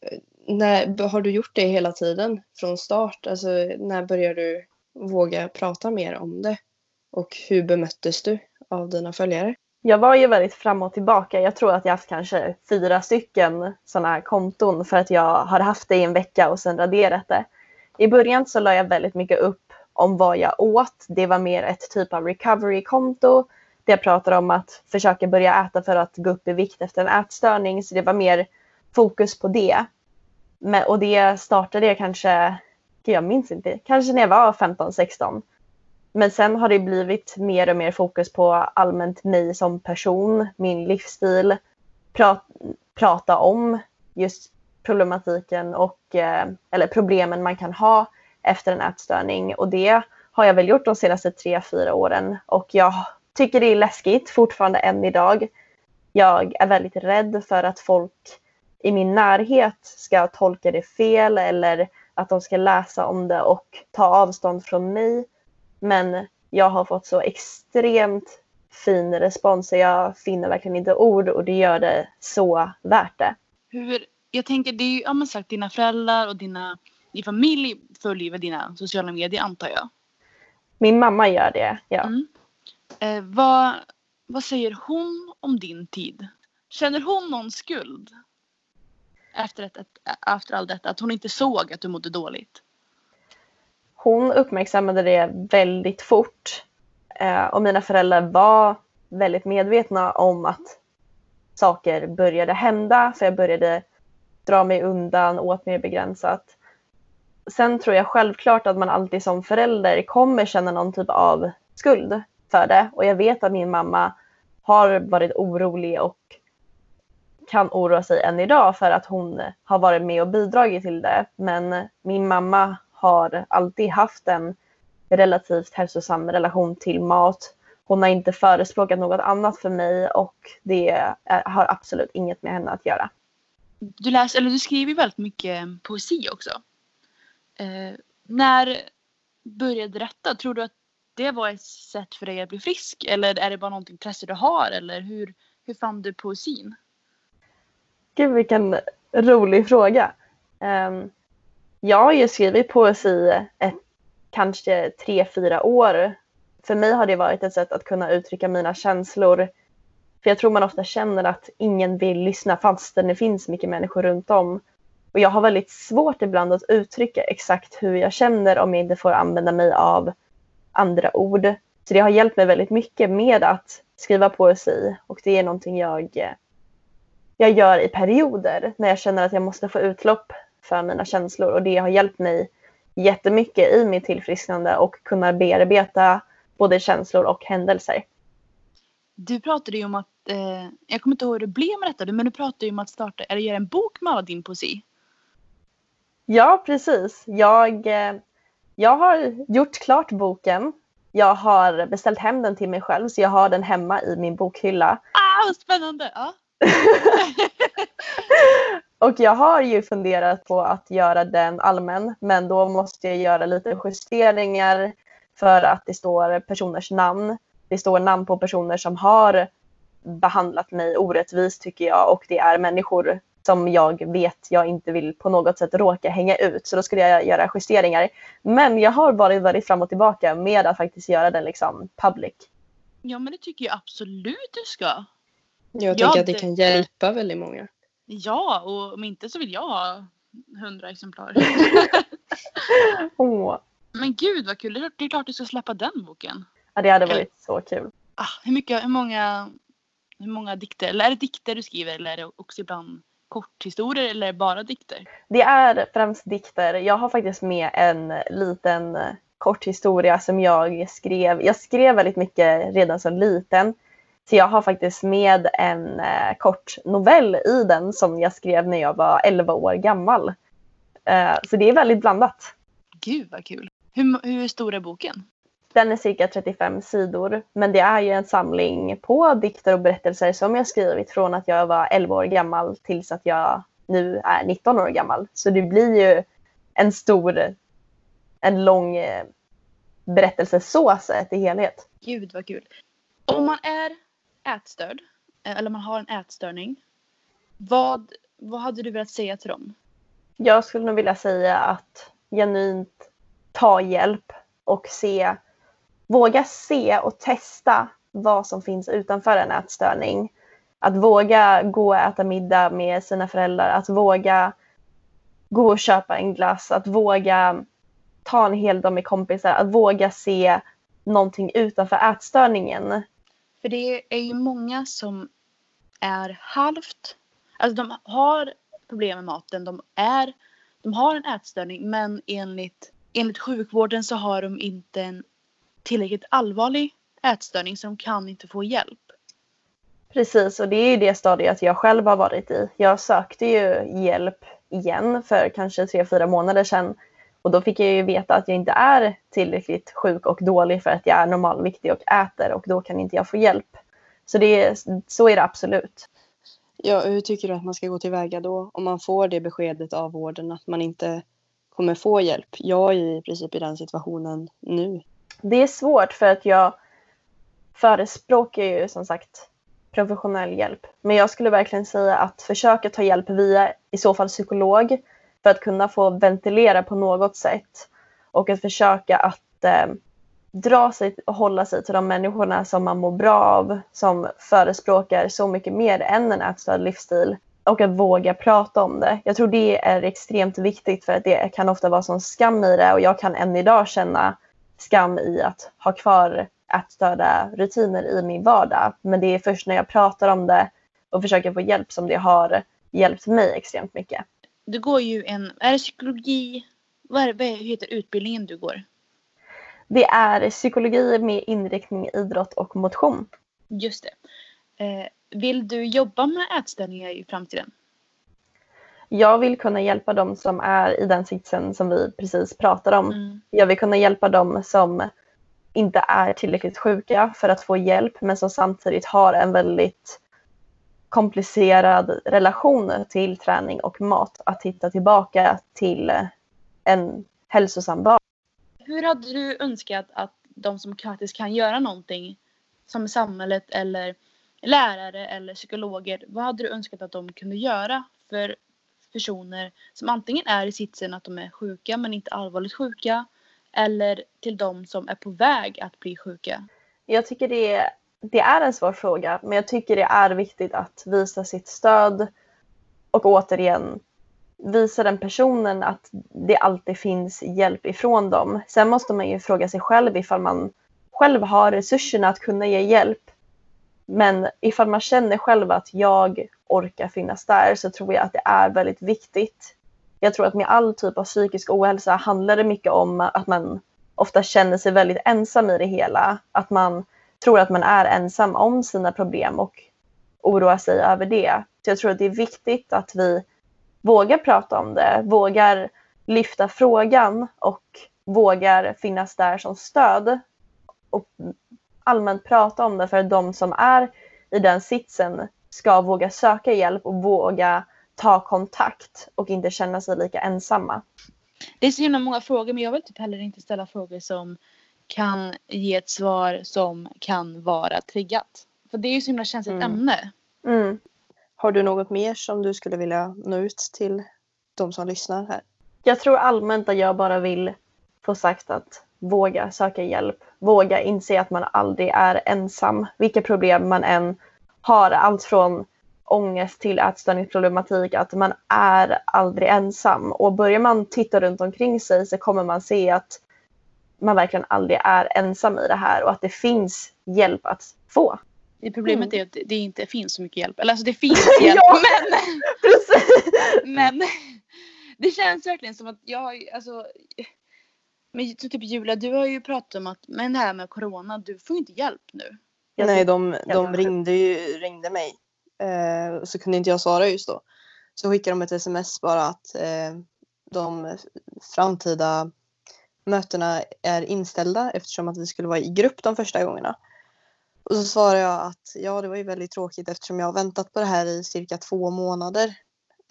Eh, när, har du gjort det hela tiden från start? Alltså, när började du våga prata mer om det? Och hur bemöttes du av dina följare? Jag var ju väldigt fram och tillbaka. Jag tror att jag haft kanske fyra stycken sådana här konton för att jag har haft det i en vecka och sen raderat det. I början så la jag väldigt mycket upp om vad jag åt. Det var mer ett typ av recovery-konto där jag pratade om att försöka börja äta för att gå upp i vikt efter en ätstörning. Så det var mer fokus på det. Men, och det startade jag kanske, jag minns inte, kanske när jag var 15-16. Men sen har det blivit mer och mer fokus på allmänt mig som person, min livsstil, pra prata om just problematiken och eh, eller problemen man kan ha efter en ätstörning och det har jag väl gjort de senaste tre, fyra åren och jag tycker det är läskigt fortfarande än idag. Jag är väldigt rädd för att folk i min närhet ska tolka det fel eller att de ska läsa om det och ta avstånd från mig. Men jag har fått så extremt fin respons så jag finner verkligen inte ord och det gör det så värt det. Hur, jag tänker, det är ju, ja men sagt, dina föräldrar och dina, din familj följer väl dina sociala medier antar jag? Min mamma gör det, ja. Mm. Eh, vad, vad säger hon om din tid? Känner hon någon skuld? Efter, ett, ett, efter allt detta, att hon inte såg att du mådde dåligt? Hon uppmärksammade det väldigt fort eh, och mina föräldrar var väldigt medvetna om att saker började hända för jag började dra mig undan, åt mer begränsat. Sen tror jag självklart att man alltid som förälder kommer känna någon typ av skuld för det och jag vet att min mamma har varit orolig och kan oroa sig än idag för att hon har varit med och bidragit till det. Men min mamma har alltid haft en relativt hälsosam relation till mat. Hon har inte förespråkat något annat för mig och det har absolut inget med henne att göra. Du, läser, eller du skriver väldigt mycket poesi också. Eh, när började detta? Tror du att det var ett sätt för dig att bli frisk? Eller är det bara något intresse du har? Eller hur, hur fann du poesin? Gud vilken rolig fråga. Um, jag har ju skrivit poesi ett, kanske tre, fyra år. För mig har det varit ett sätt att kunna uttrycka mina känslor. För jag tror man ofta känner att ingen vill lyssna fastän det finns mycket människor runt om. Och jag har väldigt svårt ibland att uttrycka exakt hur jag känner om jag inte får använda mig av andra ord. Så det har hjälpt mig väldigt mycket med att skriva poesi och det är någonting jag, jag gör i perioder när jag känner att jag måste få utlopp för mina känslor och det har hjälpt mig jättemycket i mitt tillfrisknande och kunna bearbeta både känslor och händelser. Du pratade ju om att, eh, jag kommer inte ihåg hur det blev med detta, men du pratade ju om att starta, eller göra en bok med all din poesi. Ja, precis. Jag, eh, jag har gjort klart boken. Jag har beställt hem den till mig själv så jag har den hemma i min bokhylla. Ah, vad spännande! Ja. och jag har ju funderat på att göra den allmän men då måste jag göra lite justeringar för att det står personers namn. Det står namn på personer som har behandlat mig orättvist tycker jag och det är människor som jag vet jag inte vill på något sätt råka hänga ut. Så då skulle jag göra justeringar. Men jag har varit väldigt fram och tillbaka med att faktiskt göra den liksom public. Ja men det tycker jag absolut du ska. Jag tänker ja, att det kan hjälpa väldigt många. Ja, och om inte så vill jag ha hundra exemplar. Åh. Men gud vad kul, det är klart du ska släppa den boken. Ja det hade varit eller, så kul. Ah, hur, mycket, hur, många, hur många dikter, eller är det dikter du skriver eller är det också ibland korthistorier eller bara dikter? Det är främst dikter. Jag har faktiskt med en liten korthistoria som jag skrev. Jag skrev väldigt mycket redan som liten. Så jag har faktiskt med en eh, kort novell i den som jag skrev när jag var 11 år gammal. Eh, så det är väldigt blandat. Gud vad kul. Hur, hur stor är boken? Den är cirka 35 sidor, men det är ju en samling på dikter och berättelser som jag skrivit från att jag var 11 år gammal tills att jag nu är 19 år gammal. Så det blir ju en stor, en lång eh, berättelse så sett i helhet. Gud vad kul. Om man är ätstörd, eh, eller man har en ätstörning, vad, vad hade du velat säga till dem? Jag skulle nog vilja säga att genuint ta hjälp och se våga se och testa vad som finns utanför en ätstörning. Att våga gå och äta middag med sina föräldrar, att våga gå och köpa en glass, att våga ta en hel dag med kompisar, att våga se någonting utanför ätstörningen. För det är ju många som är halvt, alltså de har problem med maten, de, är, de har en ätstörning men enligt, enligt sjukvården så har de inte en tillräckligt allvarlig ätstörning så de kan inte få hjälp. Precis och det är ju det stadiet jag själv har varit i. Jag sökte ju hjälp igen för kanske tre, fyra månader sedan och då fick jag ju veta att jag inte är tillräckligt sjuk och dålig för att jag är normalviktig och äter och då kan inte jag få hjälp. Så, det, så är det absolut. Ja, hur tycker du att man ska gå tillväga då om man får det beskedet av vården att man inte kommer få hjälp? Jag är i princip i den situationen nu. Det är svårt för att jag förespråkar ju som sagt professionell hjälp. Men jag skulle verkligen säga att försöka ta hjälp via i så fall psykolog för att kunna få ventilera på något sätt och att försöka att eh, dra sig och hålla sig till de människorna som man mår bra av, som förespråkar så mycket mer än en ätstörd livsstil och att våga prata om det. Jag tror det är extremt viktigt för att det kan ofta vara sån skam i det och jag kan än idag känna skam i att ha kvar ätstörda rutiner i min vardag. Men det är först när jag pratar om det och försöker få hjälp som det har hjälpt mig extremt mycket. Du går ju en, är det psykologi, vad, är vad heter utbildningen du går? Det är psykologi med inriktning idrott och motion. Just det. Eh, vill du jobba med ätstörningar i framtiden? Jag vill kunna hjälpa dem som är i den sitsen som vi precis pratade om. Mm. Jag vill kunna hjälpa dem som inte är tillräckligt sjuka för att få hjälp men som samtidigt har en väldigt komplicerad relation till träning och mat. Att hitta tillbaka till en hälsosam bas. Hur hade du önskat att de som faktiskt kan göra någonting som samhället eller lärare eller psykologer, vad hade du önskat att de kunde göra för personer som antingen är i sitsen att de är sjuka men inte allvarligt sjuka eller till de som är på väg att bli sjuka? Jag tycker det, det är en svår fråga men jag tycker det är viktigt att visa sitt stöd och återigen visa den personen att det alltid finns hjälp ifrån dem. Sen måste man ju fråga sig själv ifall man själv har resurserna att kunna ge hjälp. Men ifall man känner själv att jag orkar finnas där så tror jag att det är väldigt viktigt. Jag tror att med all typ av psykisk ohälsa handlar det mycket om att man ofta känner sig väldigt ensam i det hela. Att man tror att man är ensam om sina problem och oroar sig över det. Så jag tror att det är viktigt att vi vågar prata om det, vågar lyfta frågan och vågar finnas där som stöd och allmänt prata om det för att de som är i den sitsen ska våga söka hjälp och våga ta kontakt och inte känna sig lika ensamma. Det är så himla många frågor men jag vill typ heller inte ställa frågor som kan ge ett svar som kan vara triggat. För det är ju så himla känsligt Mm. ämne. Mm. Har du något mer som du skulle vilja nå ut till de som lyssnar här? Jag tror allmänt att jag bara vill få sagt att våga söka hjälp. Våga inse att man aldrig är ensam. Vilka problem man än har. Allt från ångest till ätstörningsproblematik. Att man är aldrig ensam. Och börjar man titta runt omkring sig så kommer man se att man verkligen aldrig är ensam i det här och att det finns hjälp att få. Det problemet Mm. är att det inte finns så mycket hjälp. Eller alltså det finns hjälp Ja. men, men det känns verkligen som att jag har alltså men typ Julia, du har ju pratat om att men det här med corona, du får inte hjälp nu. Nej, de, de ringde, ju, ringde mig. Eh, så kunde inte jag svara just då. Så skickade de ett sms bara att eh, de framtida mötena är inställda eftersom att vi skulle vara i grupp de första gångerna. Och så svarade jag att ja, det var ju väldigt tråkigt eftersom jag har väntat på det här i cirka två månader.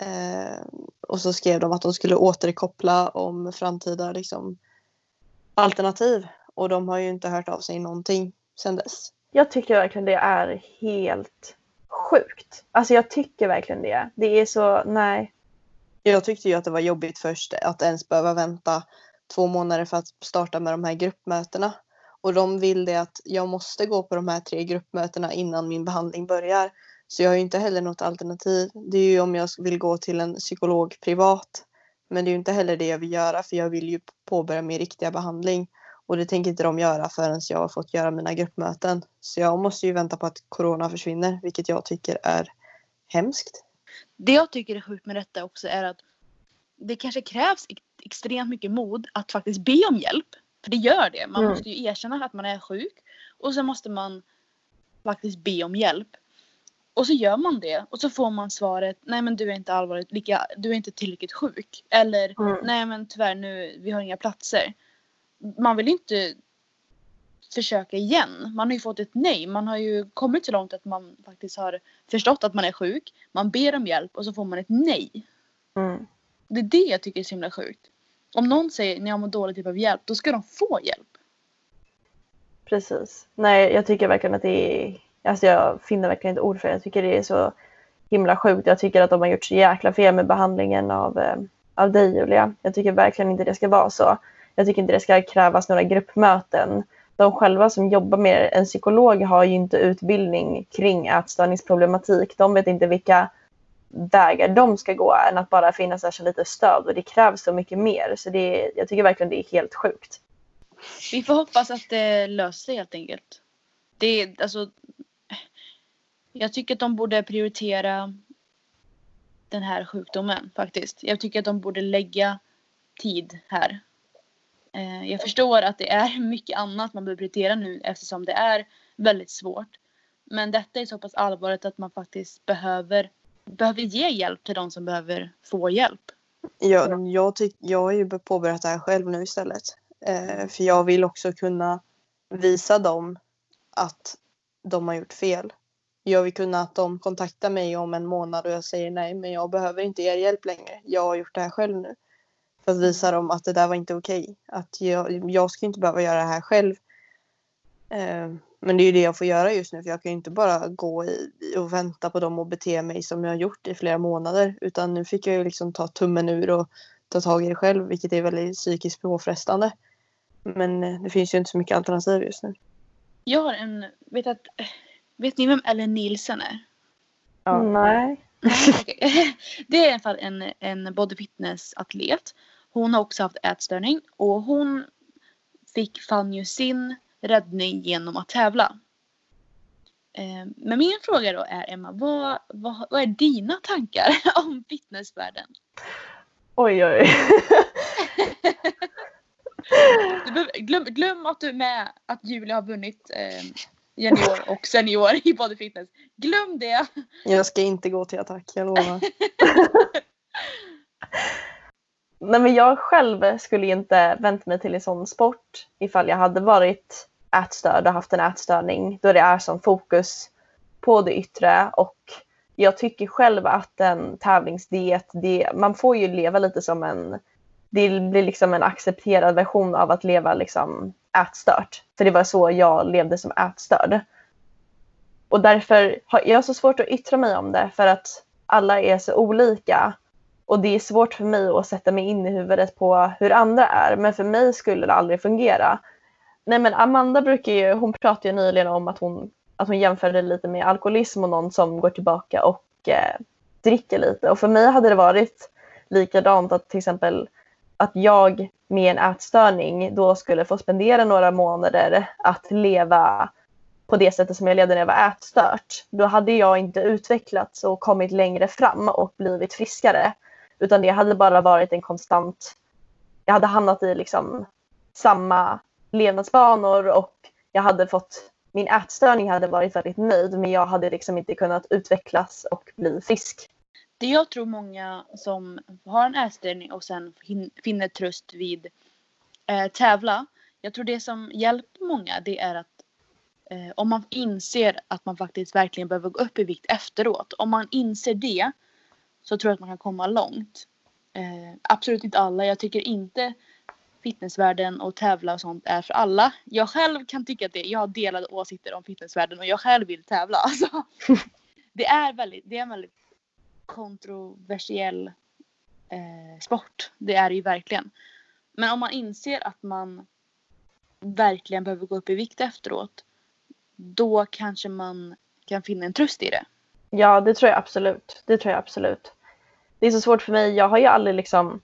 Eh, och så skrev de att de skulle återkoppla om framtida liksom, alternativ. Och de har ju inte hört av sig någonting sedan dess. Jag tycker verkligen det är helt sjukt. Alltså jag tycker verkligen det. Det är så, nej. Jag tyckte ju att det var jobbigt först att ens behöva vänta två månader för att starta med de här gruppmötena. Och de vill det att jag måste gå på de här tre gruppmötena innan min behandling börjar. Så jag har ju inte heller något alternativ. Det är ju om jag vill gå till en psykolog privat. Men det är ju inte heller det jag vill göra för jag vill ju påbörja min riktiga behandling. Och det tänker inte de göra förrän jag har fått göra mina gruppmöten. Så jag måste ju vänta på att corona försvinner, vilket jag tycker är hemskt. Det jag tycker är sjukt med detta också är att det kanske krävs extremt mycket mod att faktiskt be om hjälp. För det gör det. Man Mm. måste ju erkänna att man är sjuk och så måste man faktiskt be om hjälp. Och så gör man det och så får man svaret nej men du är inte allvarligt lika, du är inte tillräckligt sjuk. Eller Mm. nej men tyvärr nu, vi har inga platser. Man vill inte försöka igen. Man har ju fått ett nej. Man har ju kommit så långt att man faktiskt har förstått att man är sjuk. Man ber om hjälp och så får man ett nej. Mm. Det är det jag tycker är så himla sjukt. Om någon säger att jag mår dåligt typ av hjälp, då ska de få hjälp. Precis. Nej, jag tycker verkligen att det är... Alltså jag finner verkligen inte ord för det. Jag tycker det är så himla sjukt. Jag tycker att de har gjort så jäkla fel med behandlingen av, eh, av dig Julia. Jag tycker verkligen inte det ska vara så. Jag tycker inte det ska krävas några gruppmöten. De själva som jobbar med en psykolog har ju inte utbildning kring ätstörningsproblematik. De vet inte vilka vägar de ska gå än att bara finnas där som lite stöd och det krävs så mycket mer. Så det är, jag tycker verkligen det är helt sjukt. Vi får hoppas att det löser sig helt enkelt. Det är alltså. Jag tycker att de borde prioritera den här sjukdomen faktiskt. Jag tycker att de borde lägga tid här. Eh, jag förstår att det är mycket annat man behöver prioritera nu eftersom det är väldigt svårt. Men detta är så pass allvarligt att man faktiskt behöver, behöver ge hjälp till de som behöver få hjälp. Jag, jag, tyck, jag har ju påbörjat det här själv nu istället. Eh, för jag vill också kunna visa dem att de har gjort fel. Jag vill kunna att de kontaktar mig om en månad och jag säger nej men jag behöver inte er hjälp längre. Jag har gjort det här själv nu. För att visa dem att det där var inte okej. Att jag, jag ska inte behöva göra det här själv. Eh, men det är ju det jag får göra just nu för jag kan ju inte bara gå i, och vänta på dem och bete mig som jag har gjort i flera månader. Utan nu fick jag ju liksom ta tummen ur och ta tag i det själv vilket är väldigt psykiskt påfrestande. Men eh, det finns ju inte så mycket alternativ just nu. Jag har en, vet att, vet ni vem Ellen Nielsen är? Ja. Nej. Det är i alla fall en, en body fitness atlet. Hon har också haft ätstörning och hon fick fann ju sin räddning genom att tävla. Eh, men min fråga då är Emma, vad, vad, vad är dina tankar om fitnessvärlden? Oj, oj. Du behöver, glöm, glöm att du är med att Julia har vunnit eh, junior och senior i body fitness. Glöm det! Jag ska inte gå till attack, jag lovar. Nej, men jag själv skulle inte vänt mig till en sån sport ifall jag hade varit ätstörd och haft en ätstörning då det är som fokus på det yttre och jag tycker själv att en tävlingsdiet, det, man får ju leva lite som en, det blir liksom en accepterad version av att leva liksom ätstört. För det var så jag levde som ätstörd. Och därför har jag så svårt att yttra mig om det för att alla är så olika. Och det är svårt för mig att sätta mig in i huvudet på hur andra är. Men för mig skulle det aldrig fungera. Nej men Amanda brukar ju, hon pratade ju nyligen om att hon, att hon jämförde lite med alkoholism och någon som går tillbaka och eh, dricker lite. Och för mig hade det varit likadant att till exempel att jag med en ätstörning då skulle få spendera några månader att leva på det sättet som jag levde när jag var ätstört. Då hade jag inte utvecklats och kommit längre fram och blivit friskare. Utan det hade bara varit en konstant, jag hade hamnat i liksom samma levnadsvanor och jag hade fått, min ätstörning hade varit väldigt nöjd men jag hade liksom inte kunnat utvecklas och bli frisk. Det jag tror många som har en ätstörning och sen finner tröst vid eh, tävla. Jag tror det som hjälper många det är att eh, om man inser att man faktiskt verkligen behöver gå upp i vikt efteråt. Om man inser det så tror jag att man kan komma långt. Eh, absolut inte alla. Jag tycker inte fitnessvärlden och tävla och sånt är för alla. Jag själv kan tycka att det, jag har delade åsikter om fitnessvärlden och jag själv vill tävla. Alltså, det, är väldigt, det är en väldigt kontroversiell eh, sport. Det är det ju verkligen. Men om man inser att man verkligen behöver gå upp i vikt efteråt. Då kanske man kan finna en tröst i det. Ja, det tror jag absolut. Det tror jag absolut. Det är så svårt för mig. Jag har ju aldrig liksom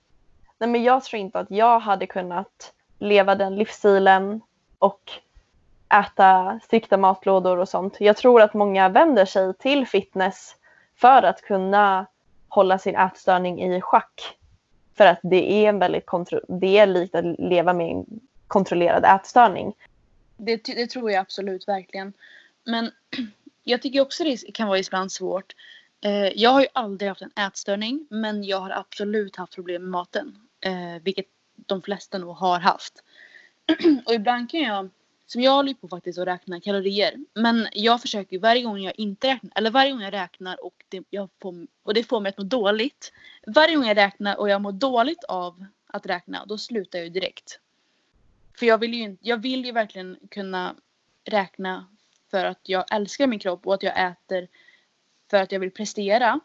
nej men jag tror inte att jag hade kunnat leva den livsstilen och äta strikta matlådor och sånt. Jag tror att många vänder sig till fitness för att kunna hålla sin ätstörning i schack. För att det är en väldigt det är likt att leva med en kontrollerad ätstörning. Det, det tror jag absolut verkligen. Men jag tycker också det kan vara ibland svårt. Eh, jag har ju aldrig haft en ätstörning men jag har absolut haft problem med maten. Eh, vilket de flesta nog har haft. och ibland kan jag, som jag håller på faktiskt att räkna kalorier. Men jag försöker varje gång jag inte räknar, eller varje gång jag räknar och det, jag får, och det får mig att må dåligt. Varje gång jag räknar och jag mår dåligt av att räkna, då slutar jag ju direkt. För jag vill ju, jag vill ju verkligen kunna räkna för att jag älskar min kropp och att jag äter för att jag vill prestera.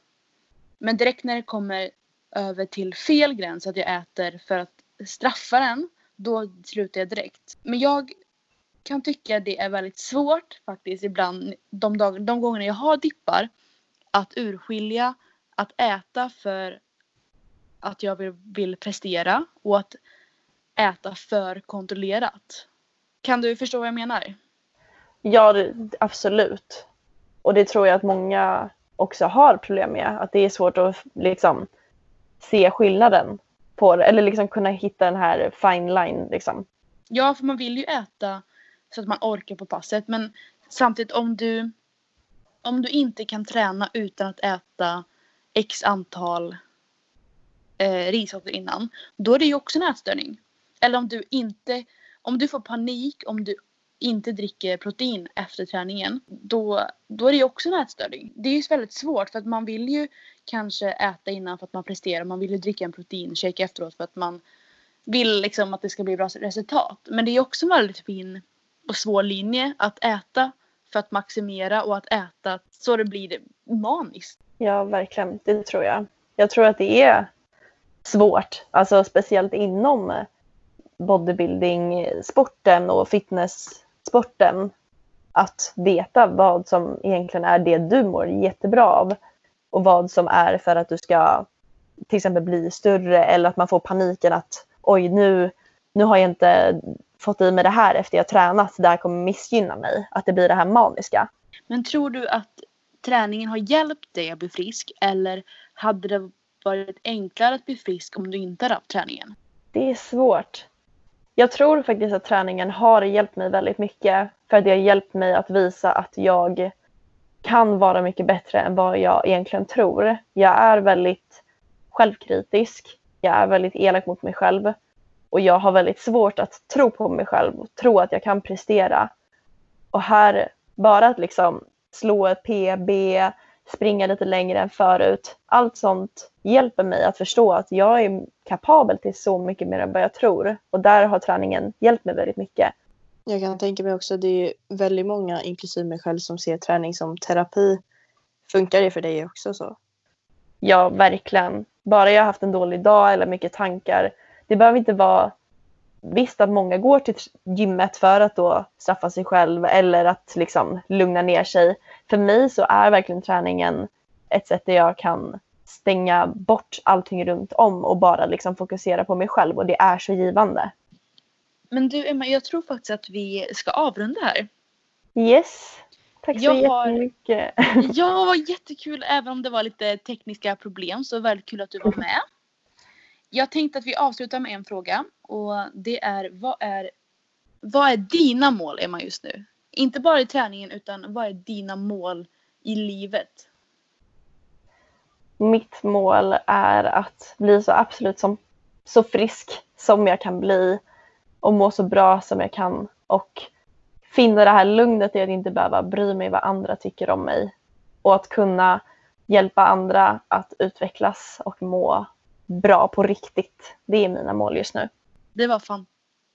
Men direkt när det kommer över till fel gräns, att jag äter för att straffa den, då slutar jag direkt. Men jag kan tycka det är väldigt svårt faktiskt ibland, de, dag, de gånger jag har dippar, att urskilja att äta för att jag vill, vill prestera och att äta för kontrollerat. Kan du förstå vad jag menar? Ja, absolut. Och det tror jag att många också har problem med. Att det är svårt att liksom se skillnaden på det. Eller liksom kunna hitta den här fine line liksom. Ja, för man vill ju äta så att man orkar på passet. Men samtidigt om du om du inte kan träna utan att äta x antal eh, rissorter innan. Då är det ju också en ätstörning. Eller om du inte, om du får panik om du inte dricker protein efter träningen. Då, då är det ju också en ätstörning. Det är ju väldigt svårt för att man vill ju kanske äta innan för att man presterar. Man vill ju dricka en proteinshake efteråt för att man vill liksom att det ska bli bra resultat. Men det är också en väldigt fin och svår linje att äta för att maximera och att äta så det blir maniskt. Ja, verkligen. Det tror jag. Jag tror att det är svårt, alltså speciellt inom bodybuilding-sporten och fitness fitness-sporten att veta vad som egentligen är det du mår jättebra av och vad som är för att du ska till exempel bli större eller att man får paniken att oj nu, nu har jag inte fått i mig det här efter jag tränat, det här kommer missgynna mig. Att det blir det här maniska. Men tror du att träningen har hjälpt dig att bli frisk eller hade det varit enklare att bli frisk om du inte hade haft träningen? Det är svårt. Jag tror faktiskt att träningen har hjälpt mig väldigt mycket för att det har hjälpt mig att visa att jag kan vara mycket bättre än vad jag egentligen tror. Jag är väldigt självkritisk. Jag är väldigt elak mot mig själv och jag har väldigt svårt att tro på mig själv och tro att jag kan prestera. Och här, bara att liksom slå ett PB, springa lite längre än förut. Allt sånt hjälper mig att förstå att jag är kapabel till så mycket mer än vad jag tror. Och där har träningen hjälpt mig väldigt mycket. Jag kan tänka mig också det är väldigt många, inklusive mig själv, som ser träning som terapi. Funkar det för dig också så? Ja, verkligen. Bara jag har haft en dålig dag eller mycket tankar det behöver inte vara Visst att många går till gymmet för att då straffa sig själv eller att liksom lugna ner sig. För mig så är verkligen träningen ett sätt där jag kan stänga bort allting runt om och bara liksom fokusera på mig själv och det är så givande. Men du Emma, jag tror faktiskt att vi ska avrunda här. Yes. Tack så jag jättemycket. Har... Ja, jättekul även om det var lite tekniska problem så väldigt kul att du var med. Jag tänkte att vi avslutar med en fråga och det är vad är, vad är dina mål Emma just nu? Inte bara i träningen utan vad är dina mål i livet? Mitt mål är att bli så absolut som, så frisk som jag kan bli och må så bra som jag kan och finna det här lugnet i att inte behöva bry mig vad andra tycker om mig och att kunna hjälpa andra att utvecklas och må bra på riktigt. Det är mina mål just nu. Det var fan,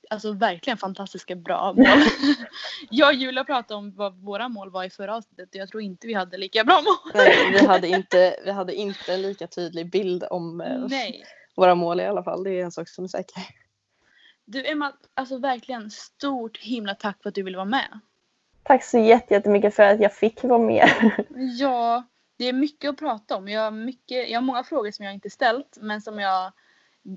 alltså verkligen fantastiska bra mål. jag och Julia pratade om vad våra mål var i förra avsnittet och jag tror inte vi hade lika bra mål. Nej, vi hade inte, vi hade inte en lika tydlig bild om eh, våra mål i alla fall. Det är en sak som är säker. Du Emma, alltså verkligen stort himla tack för att du ville vara med. Tack så jättemycket för att jag fick vara med. ja, det är mycket att prata om. Jag har, mycket, jag har många frågor som jag inte ställt men som jag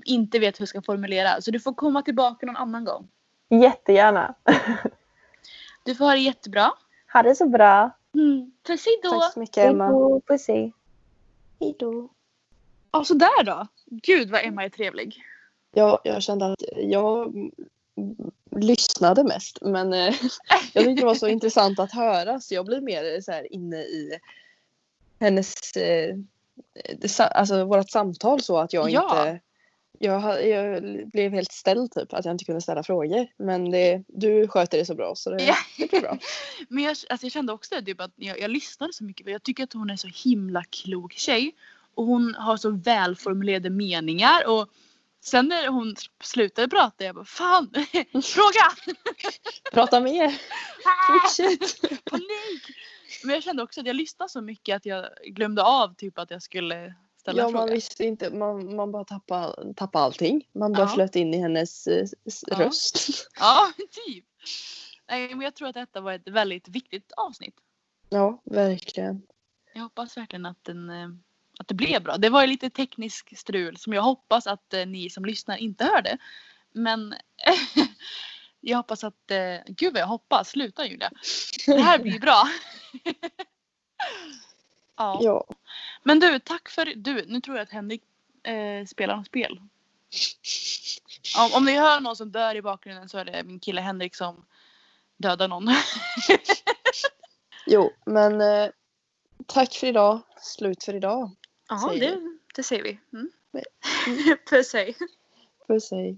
inte vet hur jag ska formulera. Så du får komma tillbaka någon annan gång. Jättegärna. du får ha det jättebra. Ha det så bra. Mm. Puss hejdå. Tack så mycket Emma. Hejdå. Puss hej. Hejdå. Ja sådär då. Gud vad Emma är trevlig. Ja, jag kände att jag lyssnade mest men eh, jag tyckte det var så intressant att höra så jag blev mer så här inne i hennes, eh, det, alltså vårt samtal så att jag ja. inte jag, jag, blev helt ställd typ att jag inte kunde ställa frågor. Men det, du sköter det så bra så det, ja. det blir bra. men jag, alltså jag kände också typ att jag, jag lyssnade så mycket för jag tycker att hon är så himla klok tjej. Och hon har så välformulerade meningar och Sen när hon slutade prata jag bara fan, fråga! Prata mer! Fortsätt! Panik! Men jag kände också att jag lyssnade så mycket att jag glömde av typ att jag skulle ställa Ja, en fråga. man visste inte. Man, man bara tappade, tappade allting. Man bara Ja. flöt in i hennes eh, Ja. röst. Ja, typ. Nej, men jag tror att detta var ett väldigt viktigt avsnitt. Ja, verkligen. Jag hoppas verkligen att, den, eh, att det blev bra. Det var ju lite teknisk strul som jag hoppas att eh, ni som lyssnar inte hörde. Men jag hoppas att, eh, gud vad jag hoppas, sluta Julia. Det här blir bra. ja. Ja. Men du, tack för, du, nu tror jag att Henrik eh, spelar något spel. Om, om ni hör någon som dör i bakgrunden så är det min kille Henrik som dödar någon. Jo, men eh, tack för idag. Slut för idag. Ja, Säger det, det säger vi. Mm. Puss hej. Puss hej.